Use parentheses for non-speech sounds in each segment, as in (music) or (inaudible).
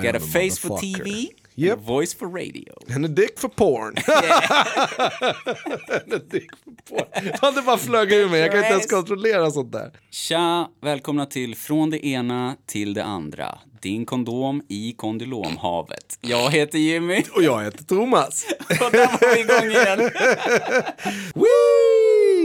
I Got a face for. TV, Yep. a voice for radio. And a dick for porn. (laughs) (laughs) And a dick for porn. Fan, det bara flög ur mig. Jag kan inte ens kontrollera sånt där. Tja, välkomna till Från det ena till det andra. Din kondom i kondylomhavet. Jag heter Jimmy Och jag heter Thomas. (laughs) och där var vi igång igen.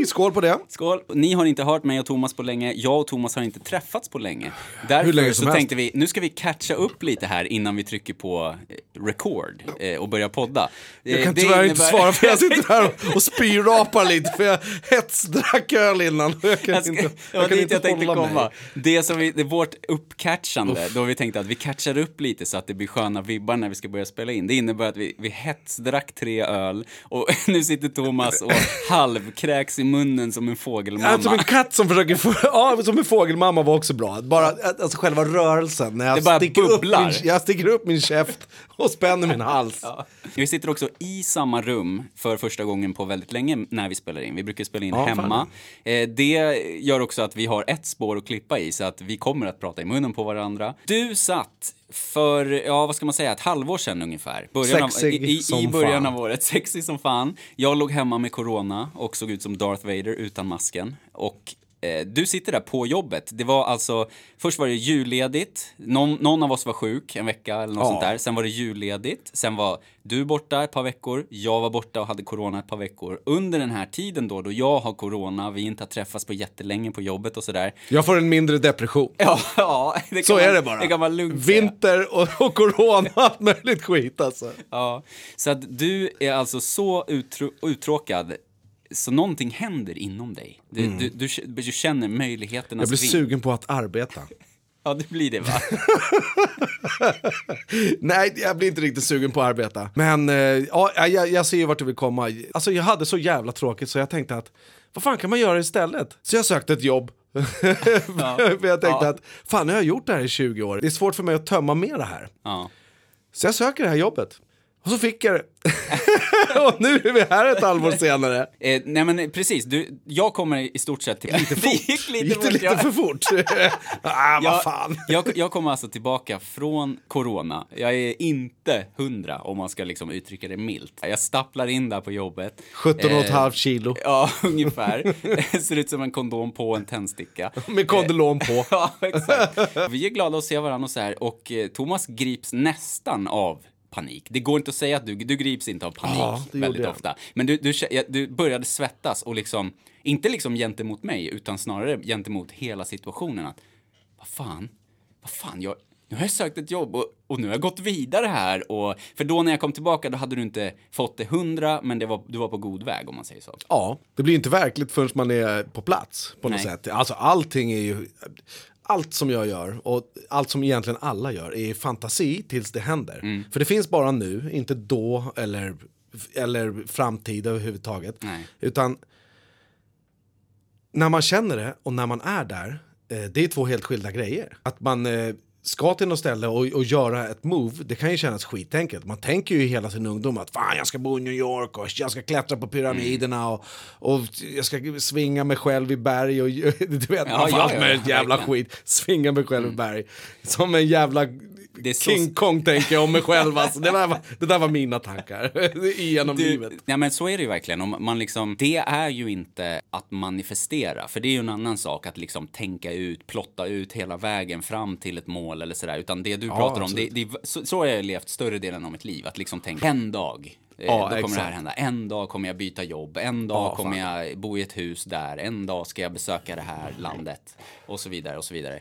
Skål på det. Skål! Ni har inte hört mig och Thomas på länge. Jag och Thomas har inte träffats på länge. Därför länge så helst. tänkte vi, nu ska vi catcha upp lite här innan vi trycker på eh, record eh, och börjar podda. Jag Eh, kan det tyvärr inte innebär- svara för jag sitter här och, (laughs) spyrapar lite för jag hetsdrack öl innan. Jag kan Jag ska, inte, var jag kan inte jag tänkte komma. mig. Det som vi, det är vårt uppcatchande, då vi tänkte att vi catchar upp lite så att det blir sköna vibbar när vi ska börja spela in. Det innebär att vi, vi hetsdrack tre öl och (laughs) nu sitter Thomas och (laughs) halvkräks i munnen som en fågelmamma. Ja, som en katt som försöker få, (laughs) ja, som en fågelmamma var också bra. Bara, alltså själva rörelsen, när jag, sticker upp, min, jag sticker upp min käft och spänner min hals. Vi sitter också i samma rum för första gången på väldigt länge när vi spelar in. Vi brukar spela in Ja, hemma. Eh, det gör också att vi har ett spår att klippa i så att vi kommer att prata i munnen på varandra. Du satt för, ja vad ska man säga, ett halvår sedan ungefär. Början Sexig av, i, i, I början fan. av året, (laughs) sexig som fan. Jag låg hemma med corona och såg ut som Darth Vader utan masken. Och du sitter där på jobbet. Det var alltså, först var det julledigt, någon, någon av oss var sjuk en vecka eller något Ja. sånt där. Sen var det julledigt, sen var du borta ett par veckor, jag var borta och hade corona ett par veckor. Under den här tiden då, då jag har corona, vi inte har träffats på jättelänge på jobbet och sådär. Jag får en mindre depression. Ja, (laughs) ja Så man, är det bara. Det kan man lugnt. Vinter och, och corona, allt möjligt skit alltså. Ja, så att du är alltså så uttro- uttråkad så någonting händer inom dig. Du, du, du, du känner möjligheternas Mm. Jag blir vind. sugen på att arbeta. (laughs) Ja, det blir det va? (laughs) Nej, jag blir inte riktigt sugen på att arbeta. Men eh, ja, jag, jag ser ju vart du vill komma. Alltså jag hade så jävla tråkigt så jag tänkte att vad fan kan man göra istället? Så jag sökte ett jobb. (laughs) för jag tänkte Ja. att fan nu har jag gjort det här i 20 år. Det är svårt för mig att tömma mer det här. Ja. Så jag söker det här jobbet. Och så fick jag det. (laughs) och nu är vi här ett halvår senare. Eh, nej men precis, du, jag kommer i stort sett till... Lite Fort. (laughs) det gick lite Gick det lite för fort? (laughs) ah, vad fan. jag, jag kommer alltså tillbaka från corona. Jag är inte hundra om man ska liksom uttrycka det milt. Jag stapplar in där på jobbet. 17 och ett Eh, halvt kilo. Ja, ungefär. Ser ut som en kondom på en tändsticka. Med kondylom på. Ja, exakt. Vi är glada att se varandra och så här. Och eh, Thomas grips nästan av panik. Det går inte att säga att du, du grips inte av panik Ja, väldigt jag. ofta. Men du, du, du började svettas och liksom, inte liksom gentemot mig, utan snarare gentemot hela situationen. Att, vad fan, vad fan, jag, nu har jag sökt ett jobb och, och nu har jag gått vidare här. Och, för då när jag kom tillbaka, då hade du inte fått det hundra, men det var, du var på god väg om man säger så. Ja, det blir inte verkligt förrän man är på plats på något Nej. sätt. Alltså allting är ju, allt som jag gör och allt som egentligen alla gör är fantasi tills det händer. Mm. För det finns bara nu, inte då eller, eller framtid överhuvudtaget. Nej. Utan när man känner det och när man är där, eh, det är två helt skilda grejer. Att man eh, ska till något ställe och, och göra ett move, det kan ju kännas skitenkelt. Man tänker ju i hela sin ungdom att fan jag ska bo i New York och jag ska klättra på pyramiderna och, och jag ska svinga mig själv i berg och (laughs) du vet, Ja, ja, ja, allt ja, möjligt jävla verkligen. skit. Svinga mig själv i berg. Som en jävla så- King Kong tänker jag om mig själv. Alltså. Det, där var, (laughs) det där var mina tankar (laughs) genom livet. Nej men så är det ju verkligen. Om man liksom, det är ju inte att manifestera, för det är ju en annan sak att liksom tänka ut, plotta ut hela vägen fram till ett mål eller sådär. Utan det du pratar om, det, det, så, så har jag levt större delen av mitt liv. Att liksom tänka, en dag, Ja, då kommer exakt. det här hända. En dag kommer jag byta jobb, en dag Ja, kommer fan. jag bo i ett hus där, en dag ska jag besöka det här landet och så vidare och så vidare.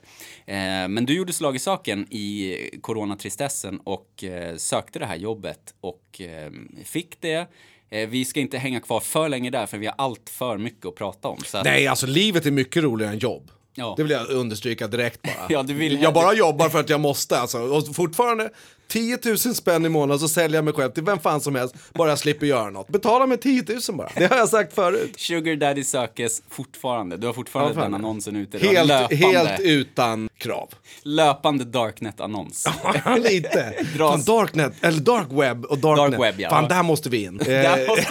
Eh, men du gjorde slag i saken i coronatristessen och eh, sökte det här jobbet och eh, fick det. Eh, vi ska inte hänga kvar för länge där för vi har allt för mycket att prata om. Att, Nej, alltså livet är mycket roligare än jobb. Ja. Det vill jag understryka direkt bara. (laughs) Ja, du vill- jag bara jobbar för att jag måste alltså. Och fortfarande 10 000 spänn i månaden så säljer jag mig själv till vem fan som helst, bara jag slipper göra något. Betala mig 10 000 bara. Det har jag sagt förut. Sugar Daddy sökes fortfarande. Du har fortfarande Ja, den annonsen ute. Helt, löpande, helt utan krav. löpande Darknet-annons. (laughs) Lite. (laughs) Dras- Fan, darknet, eller dark web och darknet. Dark web, ja. Fan, där måste vi in. (laughs) Där Eh, måste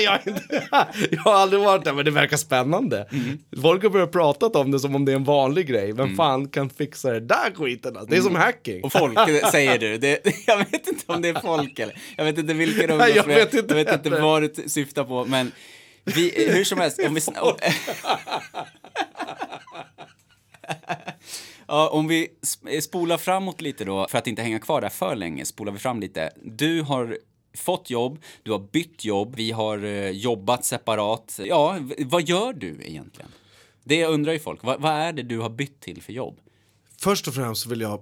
jag, har inte- jag har aldrig varit där, men det verkar spännande. Mm. Folk har börjat prata om det som om det är en vanlig grej. Vem fan kan fixa det där skiten? Alltså? Det är som hacking. Och folk, säger du. Det, (laughs) jag vet inte om det är folk eller... Jag vet inte vilka de jag vet inte jag vet inte vad du syftar på, men vi, hur som helst, om vi... Om, (laughs) ja, om vi sp- spolar framåt lite då, för att inte hänga kvar där för länge, spolar vi fram lite. Du har fått jobb, du har bytt jobb, vi har eh, jobbat separat. Ja, vad gör du egentligen? Det undrar ju folk. Va, vad är det du har bytt till för jobb? Först och främst vill jag...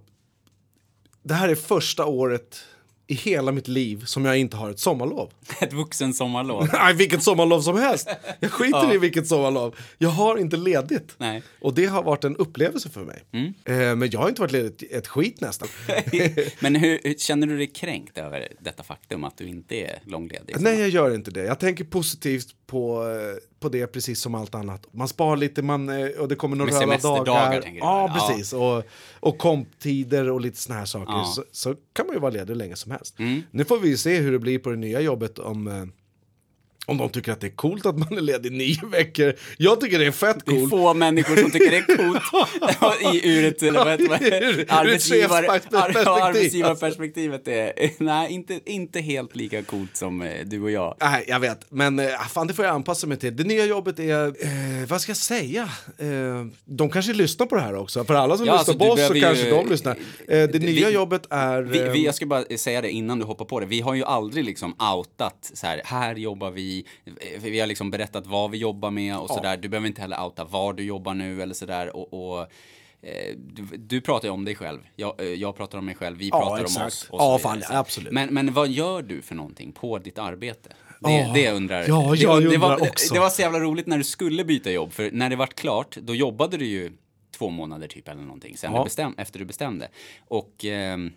Det här är första året i hela mitt liv som jag inte har ett sommarlov. (laughs) Ett vuxen sommarlov. (laughs) Nej, vilket sommarlov som helst. Jag skiter i vilket sommarlov. Jag har inte ledigt. Nej. Och det har varit en upplevelse för mig. Eh, men jag har inte varit ledig ett skit nästan. (laughs) Men hur, hur känner du dig kränkt över detta faktum att du inte är långledig? Nej, jag gör inte det. Jag tänker positivt på, på det precis som allt annat. Man spar lite man, eh, och det kommer några röda dagar. Ja, Ja. precis. Och, och komptider och lite såna här saker. Ja. Så, så kan man ju vara ledig hur länge som helst. Mm. Nu får vi se hur det blir på det nya jobbet om, eh, om de tycker att det är coolt att man är ledig nio (laughs) veckor. Jag tycker det är fett Det är coolt. få människor som tycker det är coolt (laughs) (laughs) I, ur ett, vad heter det? Arbetsgivar, arbetsgivarperspektivet är nej, inte, inte helt lika coolt som eh, du och jag. Nej, jag vet. Men eh, fan, det får jag anpassa mig till. Det nya jobbet är, eh, vad ska jag säga? Eh, de kanske lyssnar på det här också. För alla som Ja, lyssnar alltså, på oss så behöver kanske ju- de lyssnar. Eh, det nya vi- jobbet är... Vi, eh, vi, jag ska bara säga det innan du hoppar på det. Vi har ju aldrig liksom outat så här, här jobbar vi. Vi har liksom berättat vad vi jobbar med och sådär. Du behöver inte heller outa var du jobbar nu eller sådär. Och, och, eh, du, du pratar ju om dig själv. Jag, eh, jag pratar om mig själv. Vi Ja, pratar om exakt. oss. Ja, fan, absolut. Men, men vad gör du för någonting på ditt arbete? Det, Ja. det undrar Ja, det, jag det, var, undrar också. det var så jävla roligt när du skulle byta jobb. För när det vart klart, då jobbade du ju två månader typ eller någonting. Sen Ja. du bestäm, efter du bestämde. Och ehm,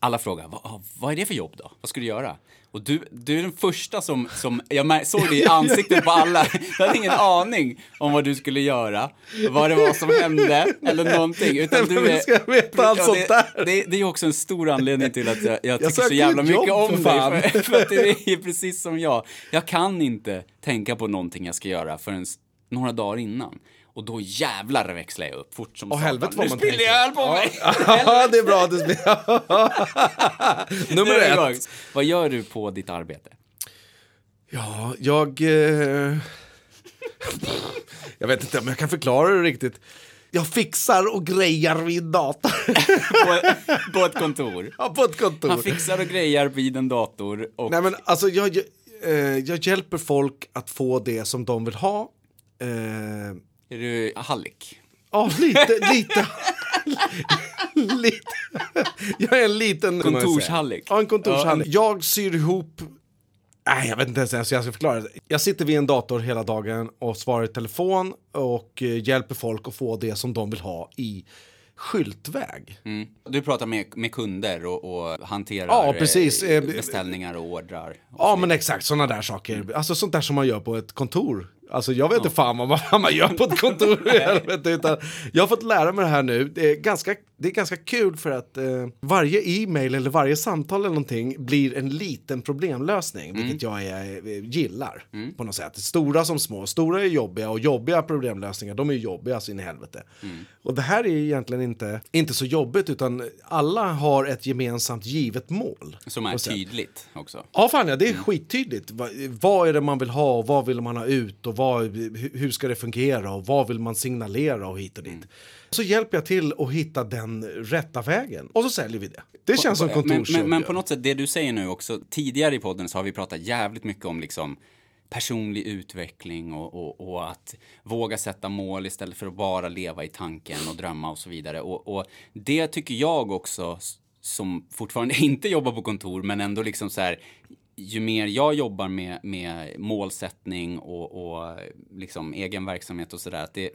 alla frågar, vad, vad är det för jobb då? Vad ska du göra? Och du, du är den första som, som jag såg det i (laughs) ansiktet på alla. Du hade ingen aning om vad du skulle göra, vad det var som hände eller någonting. Utan du är, ska jag veta allt sånt det, där? Det, det är också en stor anledning till att jag, jag tycker så jävla mycket om för dig. fan. För, för att du är precis som jag. Jag kan inte tänka på någonting jag ska göra förrän några dagar innan. Och då jävlar växlar jag upp fort som Åh, satan. helvete vad Nu spiller jag öl på mig! (laughs) Ja, det är bra spelar. (laughs) Nu Nummer det igång. ett. Vad gör du på ditt arbete? Ja, jag... Eh... (laughs) jag vet inte om jag kan förklara det riktigt. Jag fixar och grejar vid en dator. På, på ett kontor? Ja, på ett kontor. Han fixar och grejar vid en dator och... Nej, men alltså, jag, jag, eh, jag hjälper folk att få det som de vill ha. Eh, Är du hallick? Ja, lite, lite. (laughs) lite. Jag är en liten... Kontorshallig. Ja, en kontorshallig. Jag syr ihop... Nej, jag vet inte ens hur jag ska förklara det. Jag sitter vid en dator hela dagen och svarar i telefon och eh, hjälper folk att få det som de vill ha i skyltväg. Mm. Du pratar med, med kunder och, och hanterar Ja, precis. eh, beställningar och ordrar. och Ja, men exakt sådana där saker. Alltså sånt där som man gör på ett kontor. Alltså jag vet inte fan vad man, vad man gör på ett kontor (laughs) helvete, utan Jag har fått lära mig det här nu. Det är ganska, det är ganska kul för att eh, varje e-mail eller varje samtal eller någonting blir en liten problemlösning. Vilket jag är, eh, gillar på något sätt. Stora som små. Stora är jobbiga och jobbiga problemlösningar de är jobbiga så in i helvete. Och det här är egentligen inte, inte så jobbigt utan alla har ett gemensamt givet mål. Som är tydligt också. Ja, fan ja, det är skittydligt. Va, vad är det man vill ha och vad vill man ha ut och vad, hu- hur ska det fungera och vad vill man signalera och hit och dit. Så hjälper jag till att hitta den rätta vägen och så säljer vi det. Det känns som men, kontorsjobb. men, men ju. på något sätt, det du säger nu också, tidigare i podden så har vi pratat jävligt mycket om liksom personlig utveckling och, och, och att våga sätta mål istället för att bara leva i tanken och drömma och så vidare. Och, och det tycker jag också, som fortfarande (laughs) inte jobbar på kontor, men ändå liksom så här, ju mer jag jobbar med, med målsättning och, och liksom egen verksamhet och sådär, att det,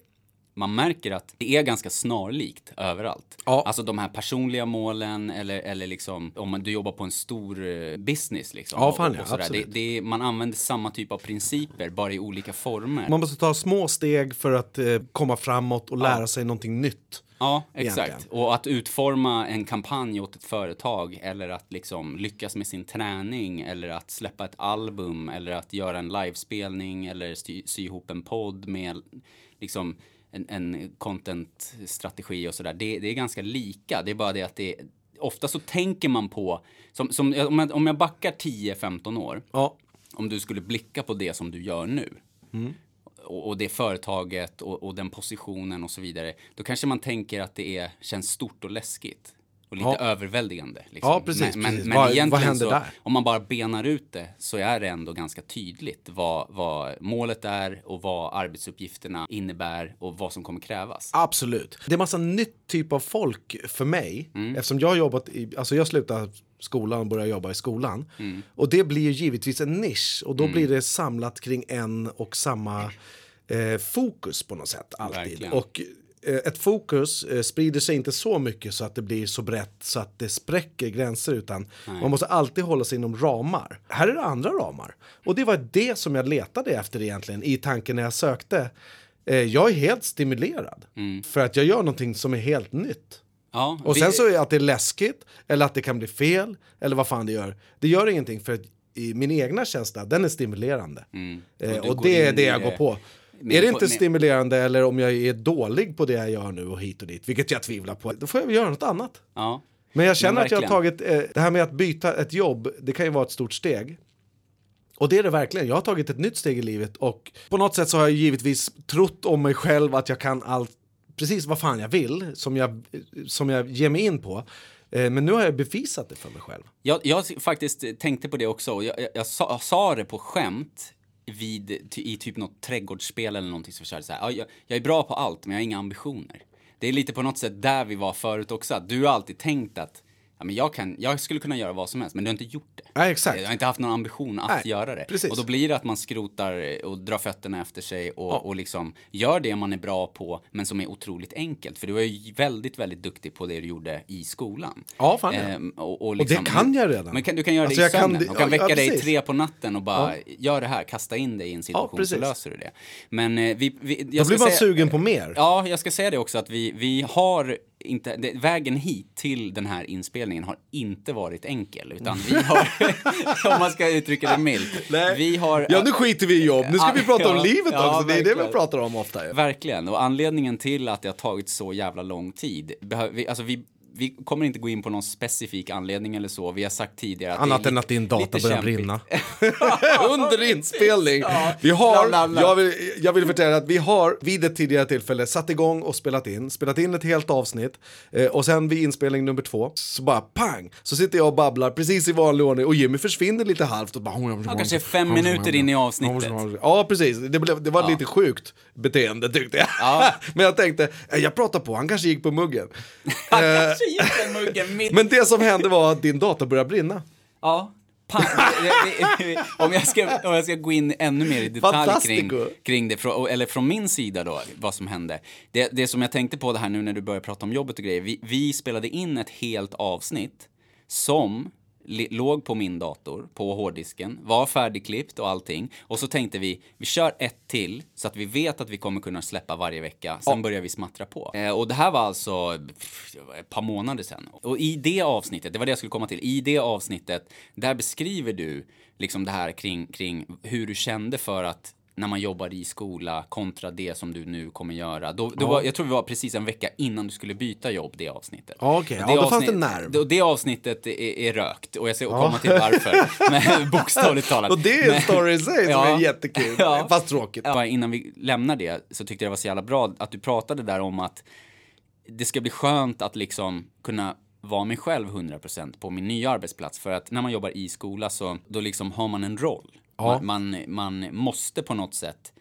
man märker att det är ganska snarlikt överallt. Ja. Alltså de här personliga målen eller, eller liksom om man- du jobbar på en stor eh, business liksom. Ja, fan och, ja, och absolut. Det, det man använder samma typ av principer, bara i olika former. Man måste ta små steg för att eh, komma framåt och lära sig någonting nytt. Ja, exakt. Egentligen. Och att utforma en kampanj åt ett företag eller att liksom lyckas med sin träning eller att släppa ett album eller att göra en livespelning eller sy, sy ihop en podd med liksom en, en content-strategi och sådär. Det, det är ganska lika. Det är bara det att det ofta så tänker man på, som, som, om, jag, om jag backar 10-15 år, Ja. om du skulle blicka på det som du gör nu och, och det företaget och, och den positionen och så vidare, då kanske man tänker att det är, känns stort och läskigt. Och lite Ja. överväldigande. Liksom. Ja, precis, Men, precis. men Vad- vad egentligen händer så, där? om man bara benar ut det, så är det ändå ganska tydligt vad, vad målet är och vad arbetsuppgifterna innebär och vad som kommer krävas. Absolut. Det är massa nytt typ av folk för mig. Eftersom jag har jobbat i, alltså jag slutade skolan och började jobba i skolan. Och det blir ju givetvis en nisch. Och då blir det samlat kring en och samma eh, fokus på något sätt. Alltid. Verkligen. Och ett fokus eh, sprider sig inte så mycket så att det blir så brett så att det spräcker gränser utan man måste alltid hålla sig inom ramar. Här är det andra ramar. Och det var det som jag letade efter egentligen i tanken när jag sökte. Eh, jag är helt stimulerad för att jag gör någonting som är helt nytt. Ja, Och vi- sen så är att det är läskigt eller att det kan bli fel eller vad fan det gör. Det gör ingenting för att i min egna känsla, den är stimulerande. Eh, Och och det är det jag går på. Är det inte stimulerande eller om jag är dålig på det jag gör nu och hit och dit, vilket jag tvivlar på, då får jag väl göra något annat. ja. Men jag känner Men att jag har tagit, eh, det här med att byta ett jobb, det kan ju vara ett stort steg. Och det är det verkligen. Jag har tagit ett nytt steg i livet och på något sätt så har jag givetvis trott om mig själv att jag kan allt, precis vad fan jag vill, som jag, som jag ger mig in på. Eh, Men nu har jag bevisat det för mig själv. Jag, jag faktiskt tänkte på det också. Jag, jag, jag, sa, jag sa det på skämt vid, i typ något trädgårdsspel eller någonting så körde så här. Ja, jag, jag är bra på allt, men jag har inga ambitioner. Det är lite på något sätt där vi var förut också. Att du har alltid tänkt att ja, men jag, kan, jag skulle kunna göra vad som helst, men du har inte gjort det. Nej, exakt. Jag har inte haft någon ambition att Nej, göra det. precis. Och då blir det att man skrotar och drar fötterna efter sig och, och liksom gör det man är bra på, men som är otroligt enkelt. För du var ju väldigt, väldigt duktig på det du gjorde i skolan. Ja, fan ja. Ehm, och, och, det kan jag redan. Men kan, du kan göra Alltså, det i kan sömnen. det- och kan ja, väcka ja, dig tre på natten och bara gör det här, kasta in dig i en situation så löser du det. Men eh, vi, vi, jag Då blir man säga- sugen på mer. Ja, jag ska säga det också att vi, vi har inte, det, vägen hit till den här inspelningen har inte varit enkel, utan vi har, (laughs) om man ska uttrycka det milt, (laughs) vi har... Ja, nu skiter vi i jobb. Nu ska Ja, vi prata om (laughs) ja, livet ja, också. Det är det vi pratar om ofta. Verkligen, och anledningen till att det har tagit så jävla lång tid, behö- vi, alltså vi, vi kommer inte gå in på någon specifik anledning eller så, vi har sagt tidigare att Annat än att din data börjar brinna. (laughs) (laughs) Under inspelning. Ja, Vi har, bla, bla. jag vill, jag vill förtälja att vi har vid ett tidigare tillfälle satt igång och spelat in. Spelat in ett helt avsnitt. Eh, och sen vid inspelning nummer två, så bara pang! Så sitter jag och babblar precis i vanlig ordning och Jimmy försvinner lite halvt. Och bara, Ja, kanske fem minuter in i avsnittet. Ja, precis. Det, blev, det var lite sjukt beteende tyckte jag. Ja. (laughs) Men jag tänkte, eh, jag pratar på, han kanske gick på muggen. Han Eh, kanske gick den muggen mitt Men det som hände var att din dator började brinna. Ja. Pang. Om, jag ska, om jag ska gå in ännu mer i detalj kring, kring det, eller från min sida då, vad som hände. Det, det som jag tänkte på det här nu när du började prata om jobbet och grejer. Vi, vi spelade in ett helt avsnitt som låg på min dator, på hårddisken, var färdigklippt och allting. Och så tänkte vi, vi kör ett till så att vi vet att vi kommer kunna släppa varje vecka. Sen börjar vi smattra på. Eh, och det här var alltså pff, ett par månader sedan. Och i det avsnittet, det var det jag skulle komma till, i det avsnittet, där beskriver du liksom det här kring, kring hur du kände för att när man jobbar i skola kontra det som du nu kommer göra. Då, då var, jag tror vi var precis en vecka innan du skulle byta jobb, det avsnittet. Ja, okej. Och Ja, då fanns det avsnitt- nerv. Och det avsnittet är, är rökt och jag ska komma till varför. (laughs) Men bokstavligt talat. Och det är en story i sig som Ja. är jättekul, Ja. fast tråkigt. Ja, innan vi lämnar det så tyckte jag det var så jävla bra att du pratade där om att det ska bli skönt att liksom kunna vara mig själv 100% på min nya arbetsplats. För att när man jobbar i skola så då liksom har man en roll. Ja. Man, man, man måste på något sätt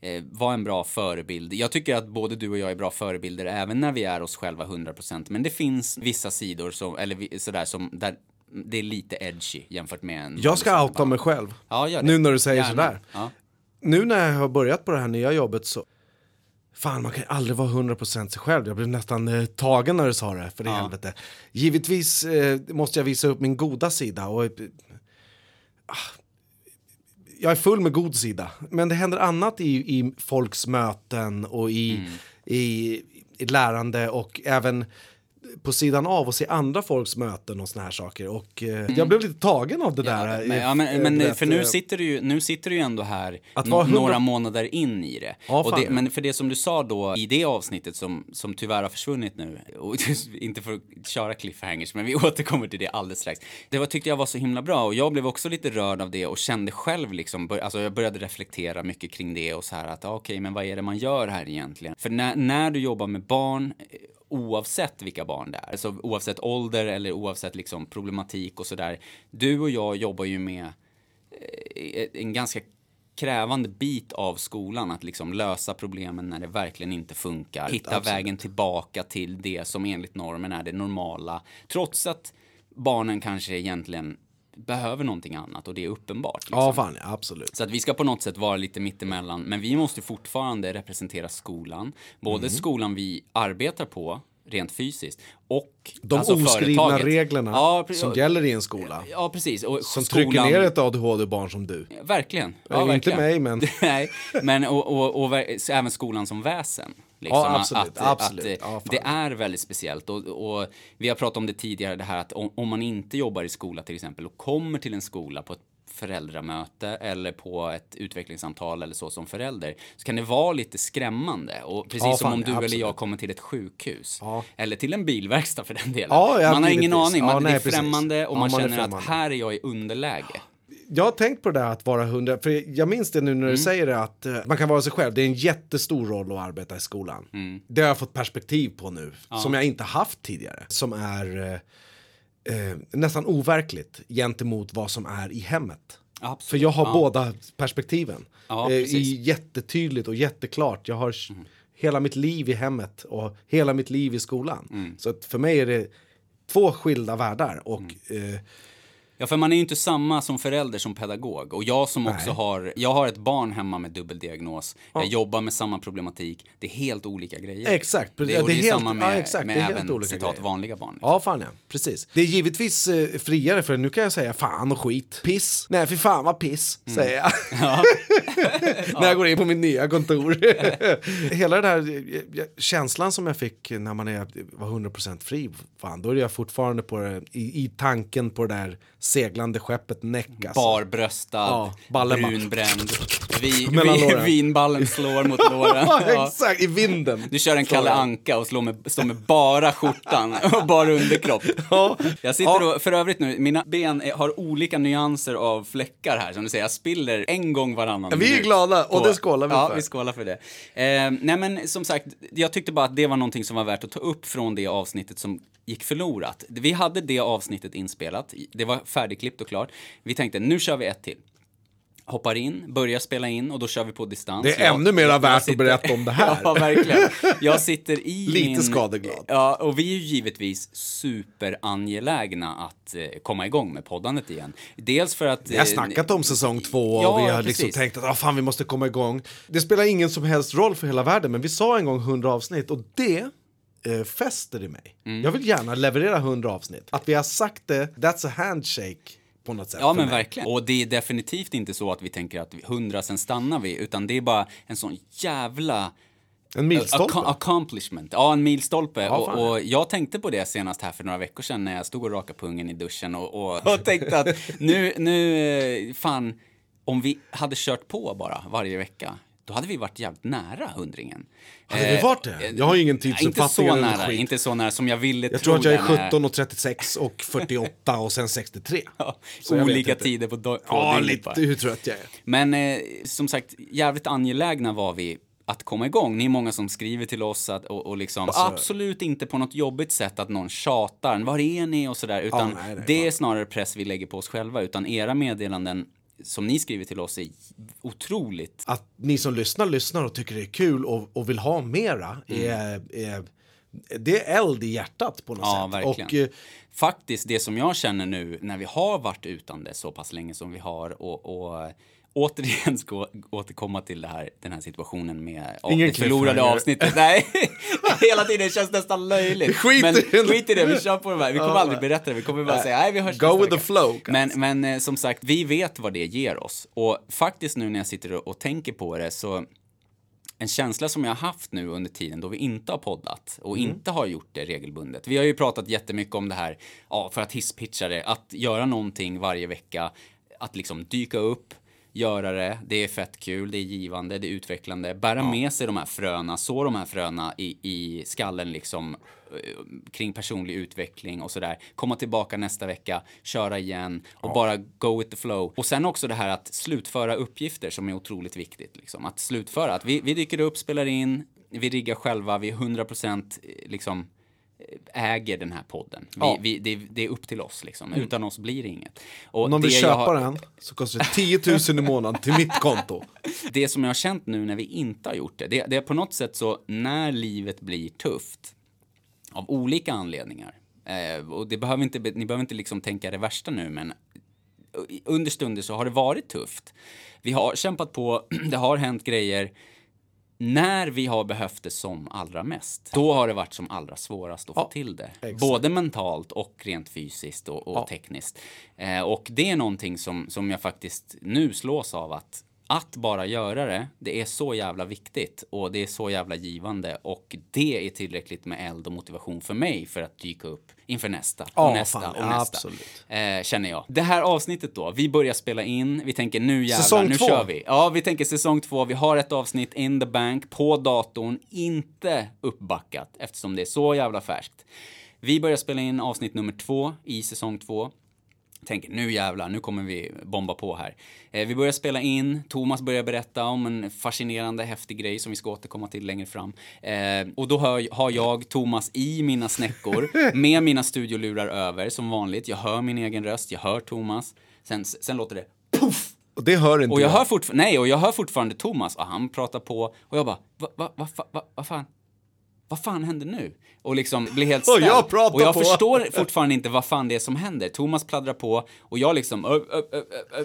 eh, vara en bra förebild. Jag tycker att både du och jag är bra förebilder även när vi är oss själva 100%. Men det finns vissa sidor som, eller sådär som, där det är lite edgy jämfört med en Jag ska vanlig outa mig själv. Ja, gör det. Nu när du säger Gärna. sådär. Ja. Nu när jag har börjat på det här nya jobbet så... Fan, man kan aldrig vara 100% sig själv. Jag blev nästan eh, tagen när du sa det, för i helvete. Givetvis eh, måste jag visa upp min goda sida. Och, eh, ah, jag är full med god sida. Men det händer annat i, i folks möten och i, i, i lärande och även på sidan av och se andra folks möten och såna här saker. Och eh, jag blev lite tagen av det där. Mm. Men, eh, ja, men, eh, men vet, för nu eh, sitter, du ju, nu sitter du ju ändå här några månader in i det. Ja, fan, det ja. men för det som du sa då i det avsnittet som, som tyvärr har försvunnit nu, och (laughs) inte för att köra cliffhangers, men vi (laughs) återkommer till det alldeles strax. Det var, tyckte jag var så himla bra och jag blev också lite rörd av det och kände själv liksom, bör, alltså jag började reflektera mycket kring det och så här att okej, men vad är det man gör här egentligen? För när, när du jobbar med barn, eh, oavsett vilka barn det är, alltså oavsett ålder eller oavsett liksom problematik och sådär. Du och jag jobbar ju med eh, en ganska krävande bit av skolan att liksom lösa problemen när det verkligen inte funkar. Hitta vägen tillbaka till det som enligt normen är det normala. Trots att barnen kanske egentligen behöver någonting annat och det är uppenbart. Liksom. Ja, fan ja, absolut. Så att vi ska på något sätt vara lite mittemellan, men vi måste fortfarande representera skolan. Både Mm. skolan vi arbetar på, rent fysiskt, och De alltså oskrivna företaget. reglerna Ja, som gäller i en skola. Ja, precis. Och Som skolan... trycker ner ett ADHD-barn som du. Verkligen. Ja, inte verkligen. mig, men- (laughs) Nej, men och, och, och, även skolan som väsen. Liksom, Ja, absolut, Att, absolut. Att, Ja, det är väldigt speciellt. Och, och vi har pratat om det tidigare, det här att om, om man inte jobbar i skola till exempel och kommer till en skola på ett föräldramöte eller på ett utvecklingssamtal eller så som förälder så kan det vara lite skrämmande. Och precis Ja, som om du eller absolut. jag kommer till ett sjukhus. Ja. Eller till en bilverkstad för den delen. Ja, man har ingen aning, man, Ja, det nej, är precis. främmande och Ja, man, man känner att här är jag i underläge. Jag har tänkt på det där att vara hundra, för jag minns det nu när du Mm. säger det att eh, man kan vara sig själv. Det är en jättestor roll att arbeta i skolan. Mm. Det har jag fått perspektiv på nu, som jag inte haft tidigare. Som är eh, eh, nästan overkligt gentemot vad som är i hemmet. Absolut. För jag har Ja. båda perspektiven. Ja, eh. Mm. i jättetydligt och jätteklart. Jag har s- hela mitt liv i hemmet och hela mitt liv i skolan. Mm. Så för mig är det två skilda världar. Och Mm. eh, Ja, för man är ju inte samma som förälder som pedagog. Och jag som också Nej. har, jag har ett barn hemma med dubbeldiagnos. Jag jobbar med samma problematik. Det är helt olika grejer. Exakt, Det, ja, och det det är är helt- samma med, ja, exakt, med det är helt även olika citat grejer. vanliga barn. Ja, fan ja. Precis. Det är givetvis eh, friare för nu kan jag säga fan och skit. Piss. Nej, för fan vad piss, Mm. säger jag. (laughs) (laughs) när jag går in på mitt nya kontor. (laughs) Hela den här eh, eh, känslan som jag fick när man är, var 100% fri, fan, då är jag fortfarande på det, i, i tanken på det där seglande skeppet Näck. Alltså. Barbröstad, Ja, brunbränd, vi, (laughs) vi, vinballen slår mot (laughs) låren. Ja, Ja. exakt, i vinden. Du kör en Kalle. Anka och slår med, står med bara skjortan (laughs) och bara underkropp. Ja. Jag sitter och, för övrigt nu, mina ben är, har olika nyanser av fläckar här, som du säger. Jag spiller en gång varannan Ja, vi är glada, och på- det skålar vi ja, för. vi skålar för det. Eh, nej men som sagt, jag tyckte bara att det var någonting som var värt att ta upp från det avsnittet som gick förlorat. Vi hade det avsnittet inspelat, det var färdigklippt och klart. Vi tänkte, nu kör vi ett till. Hoppar in, börjar spela in och då kör vi på distans. Det är Jag- ännu jag värt att berätta om det här. (laughs) ja, verkligen. Jag sitter i (laughs) Lite min... skadeglad. Ja, och vi är ju givetvis superangelägna att eh, komma igång med poddandet igen. Dels för att... Vi har eh, snackat om säsong två och Ja, vi har liksom tänkt att ah, fan, vi måste komma igång. Det spelar ingen som helst roll för hela världen, men vi sa en gång 100 avsnitt och det eh, fäster i mig. Mm. Jag vill gärna leverera 100 avsnitt. Att vi har sagt det, that's a handshake på något sätt. Ja, men mig. verkligen. Och det är definitivt inte så att vi tänker att vi- hundra sen stannar vi, utan det är bara en sån jävla En milstolpe. Ac- accomplishment. Ja, en milstolpe. Ja, och, och jag tänkte på det senast här för några veckor sedan när jag stod och rakade pungen i duschen och, och, (laughs) och tänkte att nu, nu, eh, fan, om vi hade kört på bara varje vecka, då hade vi varit jävligt nära hundringen. Hade vi varit det? Jag har ingen tidsuppfattning Inte så nära, skit. inte så nära som jag ville Jag tro. tror att jag är den här- 17 och 36 och 48 och sen 63. (laughs) Ja, jag olika tider på, på Ja, lite bara. hur trött jag är. Men eh, som sagt, jävligt angelägna var vi att komma igång. Ni är många som skriver till oss att, och, och liksom, Alltså- absolut inte på något jobbigt sätt att någon tjatar, var är ni och sådär, utan nej, nej, det är snarare press vi lägger på oss själva, utan era meddelanden som ni skriver till oss är otroligt Att ni som lyssnar lyssnar och tycker det är kul och, och vill ha mera är, är, det är eld i hjärtat på något Ja, sätt. verkligen. Och, eh, Faktiskt det som jag känner nu när vi har varit utan det så pass länge som vi har och, och återigen ska återkomma till det här, den här situationen med Ingen det förlorade avsnittet. (laughs) Nej, hela tiden känns nästan löjligt. (laughs) Skit men det. skit i det, vi kör på de här. Vi kommer aldrig berätta det, vi kommer bara säga nej vi hörs Go with the vecka." flow, Men, men eh, som sagt, vi vet vad det ger oss. Och faktiskt nu när jag sitter och, och tänker på det så en känsla som jag har haft nu under tiden då vi inte har poddat och Mm. inte har gjort det regelbundet. Vi har ju pratat jättemycket om det här, ja, för att hisspitcha det, att göra någonting varje vecka, att liksom dyka upp, göra det, det är fett kul, det är givande, det är utvecklande, bära med sig de här fröna, så de här fröna i, i skallen liksom eh, kring personlig utveckling och sådär. Komma tillbaka nästa vecka, köra igen och bara go with the flow. Och sen också det här att slutföra uppgifter som är otroligt viktigt. Liksom. Att slutföra, att vi, vi dyker upp, spelar in, vi riggar själva, vi är 100% liksom äger den här podden. Vi, Ja. Mm. vi, det, det är upp till oss liksom. Utan oss blir det inget. Och Om vill jag köpa har- den så kostar det 10 000 i månaden till mitt konto. (laughs) det som jag har känt nu när vi inte har gjort det, det, det är på något sätt så när livet blir tufft av olika anledningar. Eh, och det behöver inte, ni behöver inte liksom tänka det värsta nu, men under stunder så har det varit tufft. Vi har kämpat på, (clears throat) det har hänt grejer. När vi har behövt det som allra mest, då har det varit som allra svårast att få Ja, till det. exakt. Både mentalt och rent fysiskt och, och Ja. tekniskt. Eh, och det är någonting som, som jag faktiskt nu slås av att att bara göra det, det är så jävla viktigt och det är så jävla givande och det är tillräckligt med eld och motivation för mig för att dyka upp inför nästa och Ja, nästa fan, och nästa. Eh, känner jag. Det här avsnittet då, vi börjar spela in, vi tänker nu jävlar, Säsong nu två. kör vi. Ja, vi tänker säsong två, vi har ett avsnitt in the bank på datorn, inte uppbackat eftersom det är så jävla färskt. Vi börjar spela in avsnitt nummer två i säsong två. Tänker nu jävlar, nu kommer vi bomba på här. Eh, vi börjar spela in, Thomas börjar berätta om en fascinerande, häftig grej som vi ska återkomma till längre fram. Eh, och då hör, har jag Thomas i mina snäckor (laughs) med mina studiolurar över som vanligt. Jag hör min egen röst, jag hör Thomas. Sen, sen låter det Och det hör inte och jag hör, fortf- nej, och jag hör fortfarande Thomas och han pratar på och jag bara, va, va, va, va, va, vad fan? Vad fan händer nu? Och liksom blir helt (laughs) Och ställd. jag pratar och jag på. förstår fortfarande inte vad fan det är som händer. Thomas pladdrar på och jag liksom ö, ö,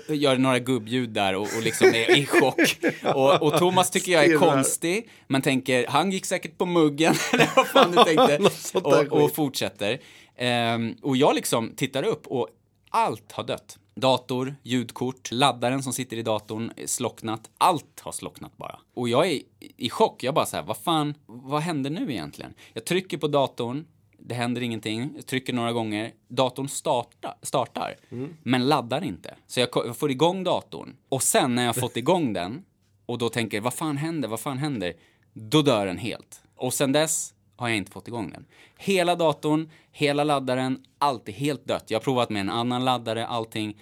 ö, gör några gubbljud där och, och liksom är i chock. (laughs) Och, och Thomas tycker jag är konstig, men tänker han gick säkert på muggen (laughs) eller vad fan du tänkte. Och, och fortsätter. Ehm, och jag liksom tittar upp och allt har dött. Dator, ljudkort, laddaren som sitter i datorn är slocknat. Allt har slocknat bara. Och jag är i- chock. Jag bara så här, vad fan, vad händer nu egentligen? Jag trycker på datorn, det händer ingenting. Jag trycker några gånger. Datorn starta, startar, men laddar inte. Så jag får igång datorn. Och sen när jag fått (laughs) igång den och då tänker, vad fan händer, vad fan händer? Då dör den helt. Och sen dess har jag inte fått igång den. Hela datorn, hela laddaren, allt är helt dött. Jag har provat med en annan laddare, allting.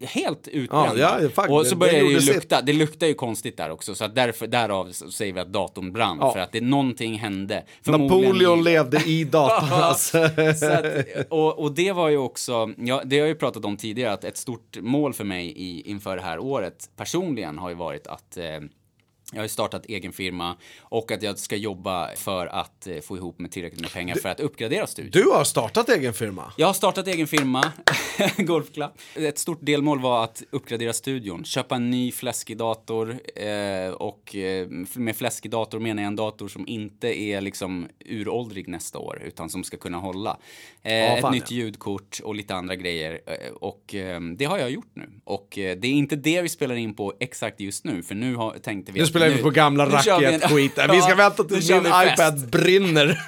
Helt utbrända. Ja, ja, fuck, och det- så det börjar det, gjorde ju sitt. lukta. Det luktar ju konstigt där också. Så att därför, därav säger vi att datorn brann. Ja. För att det, någonting hände. Napoleon i- levde i datorn. (laughs) alltså. så att, och, och det var ju också, ja, det har jag ju pratat om tidigare, att ett stort mål för mig i, inför det här året personligen har ju varit att eh, jag har startat egen firma och att jag ska jobba för att eh, få ihop med tillräckligt med pengar för att uppgradera studion. Du har startat egen firma. Jag har startat egen firma, (laughs) Golfklubb. Ett stort delmål var att uppgradera studion, köpa en ny fläskig dator eh, och eh, med fläskig dator menar jag en dator som inte är liksom uråldrig nästa år utan som ska kunna hålla. Eh, ett fan, nytt ja. ljudkort och lite andra grejer eh, och eh, det har jag gjort nu. Och det är inte det vi spelar in på exakt just nu för nu har, tänkte vi spelar vi på gamla nu kör vi en- racketskiten. Vi ska vänta tills min iPad brinner.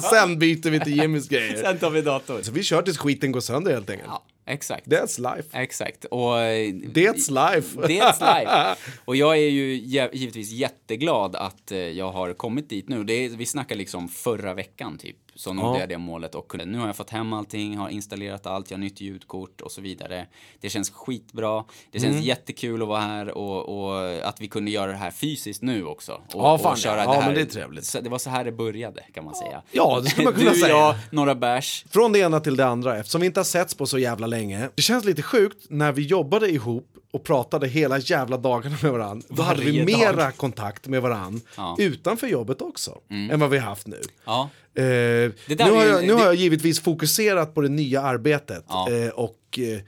(laughs) (laughs) Sen byter vi till Jimmys grejer. Sen tar vi datorn. Så vi kör tills skiten går sönder helt enkelt. Ja, exakt. That's life. Exakt. Och, That's life. That's life. (laughs) Och jag är ju givetvis jätteglad att eh, jag har kommit dit nu. Det vi snackar liksom förra veckan typ. Så nådde Ja. jag det målet och nu har jag fått hem allting, har installerat allt, jag har nytt ljudkort och så vidare. Det känns skitbra. Det känns Mm. jättekul att vara här och, och att vi kunde göra det här fysiskt nu också. Och, Ja, fan, och köra ja. det Ja, här. men det är trevligt. Så det var så här det började kan man säga. Ja, det skulle man kunna du, säga. jag, några bärs. Från det ena till det andra, eftersom vi inte har setts på så jävla länge. Det känns lite sjukt när vi jobbade ihop och pratade hela jävla dagarna med varandra. Då hade vi Varje dag. mera kontakt med varandra Ja. utanför jobbet också, än vad vi har haft nu. Ja. Eh, nu har, jag, nu det- har jag givetvis fokuserat på det nya arbetet. Ja. Eh, och eh,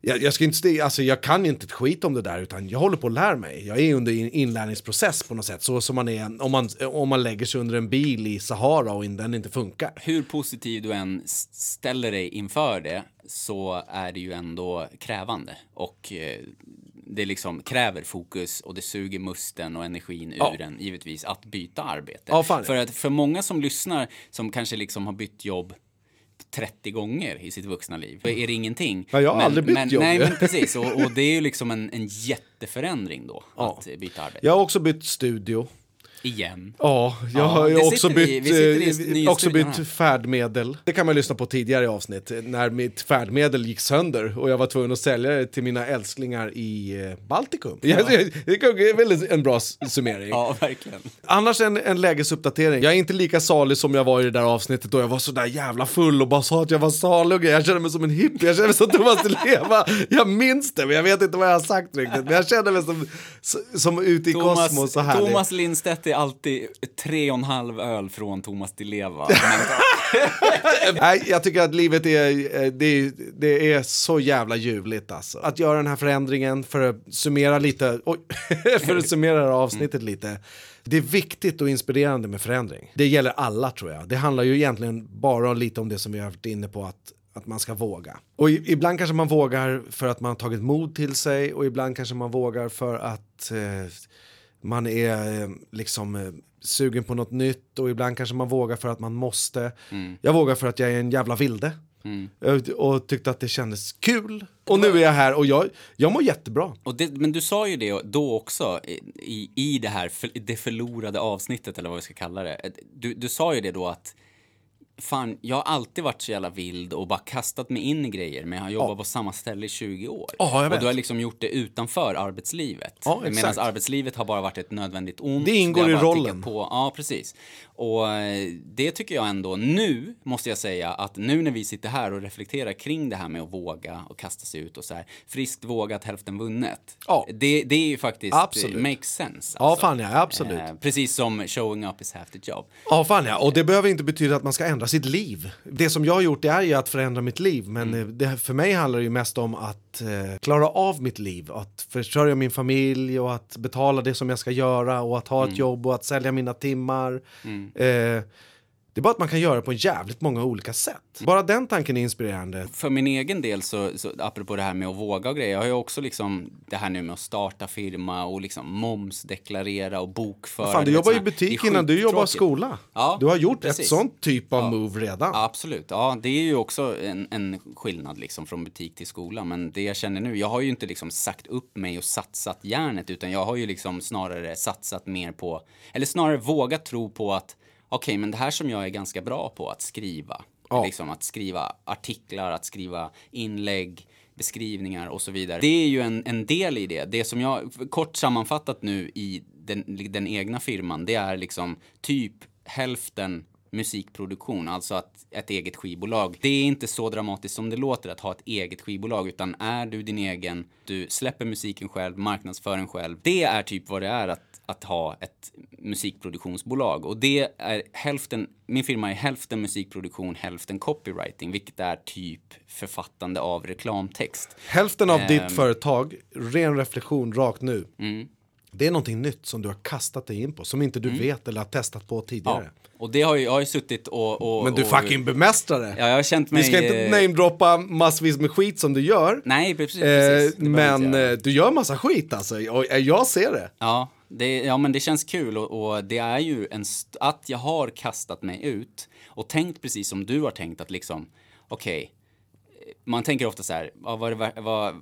jag, jag, ska inte, alltså, jag kan inte ett skit om det där, utan jag håller på att lära mig. Jag är under in, inlärningsprocess på något sätt. Så som man är om man, om man lägger sig under en bil i Sahara och den inte funkar. hur positiv du än ställer dig inför det så är det ju ändå krävande. Och eh, det liksom kräver fokus och det suger musten och energin ur Ja. en givetvis att byta arbete. Ja. För att för många som lyssnar som kanske liksom har bytt jobb 30 gånger i sitt vuxna liv. Så är det ingenting. Ja, jag har men, aldrig bytt men, jobb. Nej, men (laughs) precis. Och, och det är ju liksom en, en jätteförändring då, Ja. att byta arbete. Jag har också bytt studio. Igen. Ja, jag Ja, har ju också i- bytt, vi i eh, också bytt färdmedel. Det kan man lyssna på tidigare i avsnitt, när mitt färdmedel gick sönder och jag var tvungen att sälja det till mina älsklingar i eh, Baltikum. Ja. (laughs) Det är väl en bra summering. Ja, verkligen. Annars en, en lägesuppdatering. Jag är inte lika salig som jag var i det där avsnittet då jag var så där jävla full och bara sa att jag var salig. Jag känner mig som en hippie, jag känner mig som (laughs) Thomas Di Leva. Jag minns det, men jag vet inte vad jag har sagt riktigt. Men jag känner mig som, som ute i kosmos Thomas, och härlig. Thomas Lindstedt är alltid tre och en halv öl från Thomas Di Leva. (laughs) Nej, jag tycker att livet är, eh, det, är, det är så jävla ljuvligt alltså. Att göra den här förändringen för att summera lite, oj, (laughs) för att summera det här avsnittet lite. Det är viktigt och inspirerande med förändring. Det gäller alla tror jag. Det handlar ju egentligen bara lite om det som vi har varit inne på att att man ska våga. Och i, ibland kanske man vågar för att man har tagit mod till sig och ibland kanske man vågar för att eh, man är eh, liksom eh, sugen på något nytt och ibland kanske man vågar för att man måste. Jag vågar för att jag är en jävla vilde. Eh, Och tyckte att det kändes kul. Och nu är jag här och jag, jag mår jättebra. det, men du sa ju det då också i, i det här för, det förlorade avsnittet eller vad vi ska kalla det. Du, du sa ju det då att Fan, jag har alltid varit så jävla vild och bara kastat mig in i grejer men jag har jobbat på samma ställe i 20 år. Ja, jag och vet. du har liksom gjort det utanför arbetslivet. Ja. Medan arbetslivet har bara varit ett nödvändigt ont. Det ingår har i rollen. På. Ja, precis. Och eh, det tycker jag ändå, nu måste jag säga att nu när vi sitter här och reflekterar kring det här med att våga och kasta sig ut och så här, friskt vågat, hälften vunnet. Ja. Det, det är ju faktiskt, Absolut. makes sense. Ja, alltså. fan ja, absolut. Eh, precis som showing up is half the job. Ja, fan ja. Och det behöver inte betyda att man ska ändra sitt liv. Det som jag har gjort det är ju att förändra mitt liv. Men Mm. det, för mig handlar det ju mest om att eh, klara av mitt liv. Att försörja min familj och att betala det som jag ska göra och att ha Mm. ett jobb och att sälja mina timmar. Eh, det är bara att man kan göra det på jävligt många olika sätt. Bara den tanken är inspirerande. För min egen del, så, så, apropå det här med att våga och grejer, jag har ju också liksom det här nu med att starta firma och liksom momsdeklarera och bokföra. Fan, du jobbar i såna- det butik innan du jobbar skola. Ja, du har gjort precis. ett sånt typ av move redan. Ja, absolut. Ja, det är ju också en, en skillnad liksom från butik till skola. Men det jag känner nu, jag har ju inte liksom sagt upp mig och satsat järnet, utan jag har ju liksom snarare satsat mer på, eller snarare vågat tro på att okej, men det här som jag är ganska bra på, att skriva, Ja. liksom att skriva artiklar, att skriva inlägg, beskrivningar och så vidare. Det är ju en, en del i det. Det som jag, kort sammanfattat nu i den, den egna firman, det är liksom typ hälften musikproduktion, alltså att ett eget skivbolag. Det är inte så dramatiskt som det låter att ha ett eget skivbolag, utan är du din egen, du släpper musiken själv, marknadsför den själv. Det är typ vad det är att att ha ett musikproduktionsbolag och det är hälften, min firma är hälften musikproduktion, hälften copywriting, vilket är typ författande av reklamtext. Hälften av Ehm. ditt företag, ren reflektion rakt nu. Mm. Det är någonting nytt som du har kastat dig in på, som inte du Mm. vet eller har testat på Ja. tidigare. Och det har ju, jag har ju suttit och... och Men du och, fucking bemästrar det. Ja, jag har känt mig... Vi ska inte eh, namedroppa massvis med skit som du gör. Nej, precis. Eh, precis. Men eh, du gör massa skit alltså, och eh, jag ser det. Ja, det, ja, men det känns kul och, och det är ju en att jag har kastat mig ut och tänkt precis som du har tänkt att liksom, okej, eh, man tänker ofta så här, vad, vad, vad,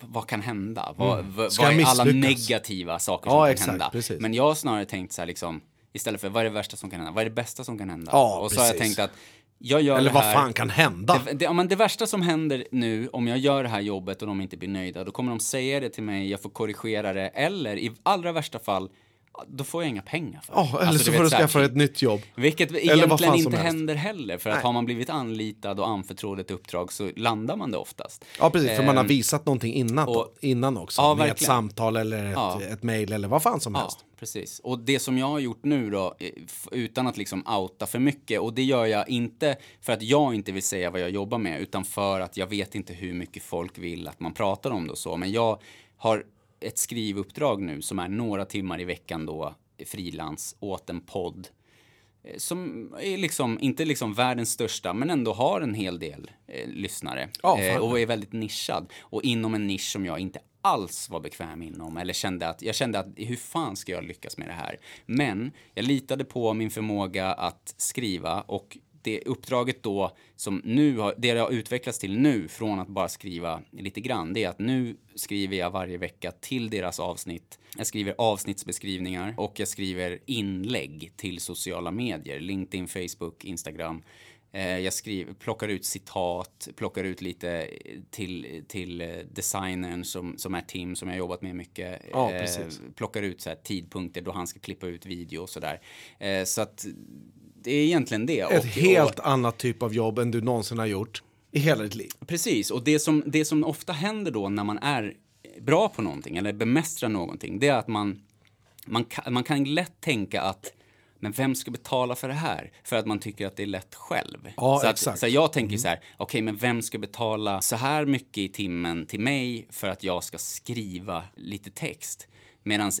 vad kan hända? Vad, Mm. Vad är jag alla misslyckas? negativa saker Ja, som kan exakt, hända? precis. Men jag har snarare tänkt så här liksom, istället för vad är det värsta som kan hända? Vad är det bästa som kan hända? Ja, och så har jag precis. tänkt att jag gör Eller vad här, fan kan hända? det, det, ja, men det värsta som händer nu, om jag gör det här jobbet och de inte blir nöjda, då kommer de säga det till mig, jag får korrigera det, eller i allra värsta fall, då får jag inga pengar för det. Ja, eller Alltså, så du får du skaffa dig ett nytt jobb. Vilket Eller egentligen inte helst. händer heller, för att Nej. har man blivit anlitad och anförtrodd ett uppdrag så landar man det oftast. Ja, precis, för man har Ehm, visat någonting innan, och- innan också. Ja, med ett samtal eller ett, Ja. ett mail eller vad fan som Ja, helst. precis. Och det som jag har gjort nu då, eh, utan att liksom outa för mycket, och det gör jag inte för att jag inte vill säga vad jag jobbar med, utan för att jag vet inte hur mycket folk vill att man pratar om det och så. Men jag har ett skrivuppdrag nu som är några timmar i veckan då, frilans, åt en podd eh, som är liksom, inte liksom världens största, men ändå har en hel del eh, lyssnare. Ja, eh, och är väldigt nischad. Och inom en nisch som jag inte alls var bekväm inom. Eller kände att, jag kände att hur fan ska jag lyckas med det här? Men jag litade på min förmåga att skriva och det uppdraget då som nu har, det har utvecklats till nu från att bara skriva lite grann, det är att nu skriver jag varje vecka till deras avsnitt. Jag skriver avsnittsbeskrivningar och jag skriver inlägg till sociala medier, LinkedIn, Facebook, Instagram. Eh, jag skriver, plockar ut citat, plockar ut lite till, till eh, designern som, som är Tim, som jag jobbat med mycket. Ja, Eh, plockar ut så tidpunkter då han ska klippa ut video och sådär. Eh, så att det är egentligen det. Ett Och- helt och, annat typ av jobb än du någonsin har gjort i hela ditt liv. Precis, och det som, det som ofta händer då när man är bra på någonting eller bemästrar någonting, det är att man, man, kan, man kan lätt tänka att men vem ska betala för det här? För att man tycker att det är lätt själv. Ja, så, att, exakt. så jag tänker så här, okej, men vem ska betala så här mycket i timmen till mig för att jag ska skriva lite text? Medan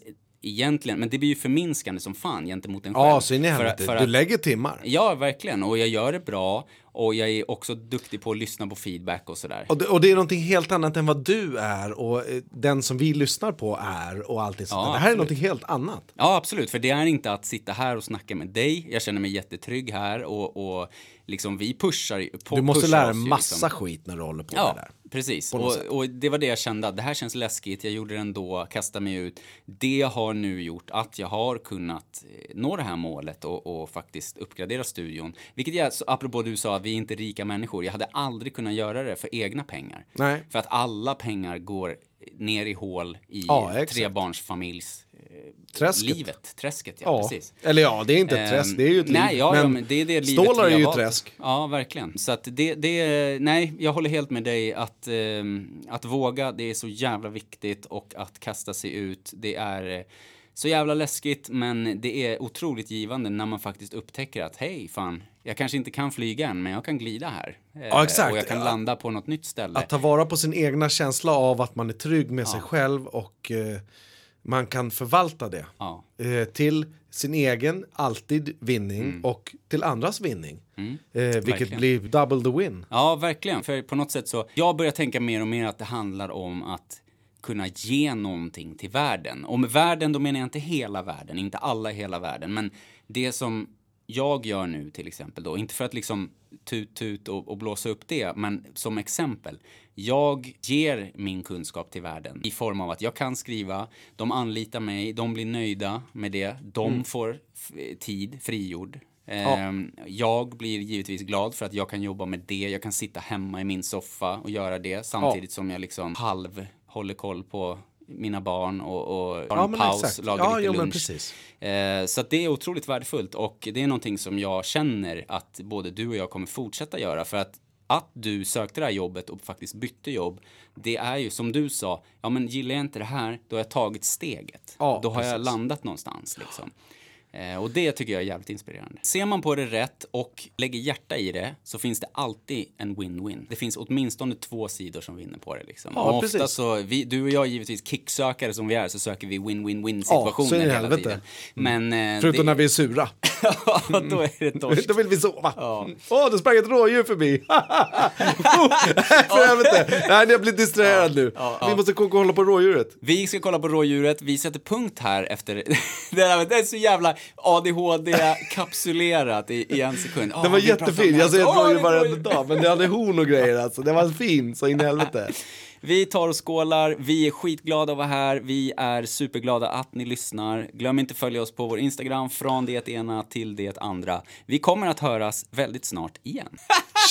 egentligen, men det blir ju förminskande som fan gentemot en själv. Ja, så in i helvete. för Du att- lägger timmar. Ja, verkligen. Och jag gör det bra. Och jag är också duktig på att lyssna på feedback och sådär. Och det, och det är någonting helt annat än vad du är och eh, den som vi lyssnar på är och allt det sånt Ja. Det här är absolut. någonting helt annat. Ja, absolut. För det är inte att sitta här och snacka med dig. Jag känner mig jättetrygg här och, och liksom vi pushar på, Du måste lära dig ju massa liksom. skit när du håller på Ja, med det där. precis. Och, och det var det jag kände, att det här känns läskigt, jag gjorde det ändå, kastade mig ut. Det har nu gjort att jag har kunnat eh, nå det här målet och, och faktiskt uppgradera studion. Vilket jag, apropå du sa, att vi är inte rika människor. Jag hade aldrig kunnat göra det för egna pengar. Nej. För att alla pengar går ner i hål i Ja, trebarnsfamiljs eh, Träsket. livet, träsket ja, Ja, precis. eller ja, det är inte ett träsk, Ehm, det är ju ett liv. Nej, ja, ja, men det är det livet stålar är ju valt. träsk. Ja, verkligen. Så att det, det, nej, jag håller helt med dig att, ehm, att våga, det är så jävla viktigt och att kasta sig ut, det är eh, så jävla läskigt, men det är otroligt givande när man faktiskt upptäcker att hej, fan, jag kanske inte kan flyga än, men jag kan glida här. Eh, Ja, exakt. Och jag kan Ja. landa på något nytt ställe. Att ta vara på sin egna känsla av att man är trygg med sig själv och eh, man kan förvalta det. Ja. Eh, till sin egen, alltid, vinning och till andras vinning. Eh, vilket Verkligen. blir double the win. Ja, verkligen. För på något sätt så, jag börjar tänka mer och mer att det handlar om att kunna ge någonting till världen. Och med världen, då menar jag inte hela världen, inte alla i hela världen, men det som jag gör nu till exempel då, inte för att liksom tut tut och, och blåsa upp det, men som exempel. Jag ger min kunskap till världen i form av att jag kan skriva, de anlitar mig, de blir nöjda med det, de får f- tid frigjord. Ehm, Jag blir givetvis glad för att jag kan jobba med det. Jag kan sitta hemma i min soffa och göra det samtidigt som jag liksom halv håller koll på mina barn och, och Ja, en paus, exakt. lagar Ja, lite jo, men lunch. precis. Eh, så det är otroligt värdefullt och det är någonting som jag känner att både du och jag kommer fortsätta göra för att att du sökte det här jobbet och faktiskt bytte jobb, det är ju som du sa, ja men gillar jag inte det här, då har jag tagit steget. Ja, då har jag precis. landat någonstans liksom. Eh, och det tycker jag är jävligt inspirerande. Ser man på det rätt och lägger hjärta i det så finns det alltid en win-win. Det finns åtminstone två sidor som vinner på det. Liksom. Ja, och ofta så, vi, du och jag givetvis kicksökare som vi är, så söker vi win-win-win situationer i hela tiden. Men... eh, Förutom det, när vi är sura. (laughs) ja, då är det torsk. (laughs) Då vill vi sova. Ja. Åh, det sprang ett rådjur förbi. (laughs) oh, för helvete. Nej, jag blir distraherad nu. Ja, ja. Vi måste hålla på rådjuret. Vi ska kolla på rådjuret, vi sätter punkt här efter... det är så jävla ADHD-kapsulerat i, i en sekund. Ah, Den var vi pratar om jättefin. det här. Jag Åh, det varenda dag. Men det hade horn och grejer alltså. Den var fin så in i helvete. (laughs) Vi tar och skålar, vi är skitglada att vara här, vi är superglada att ni lyssnar. Glöm inte att följa oss på vår Instagram, från det ena till det andra. Vi kommer att höras väldigt snart igen. (laughs)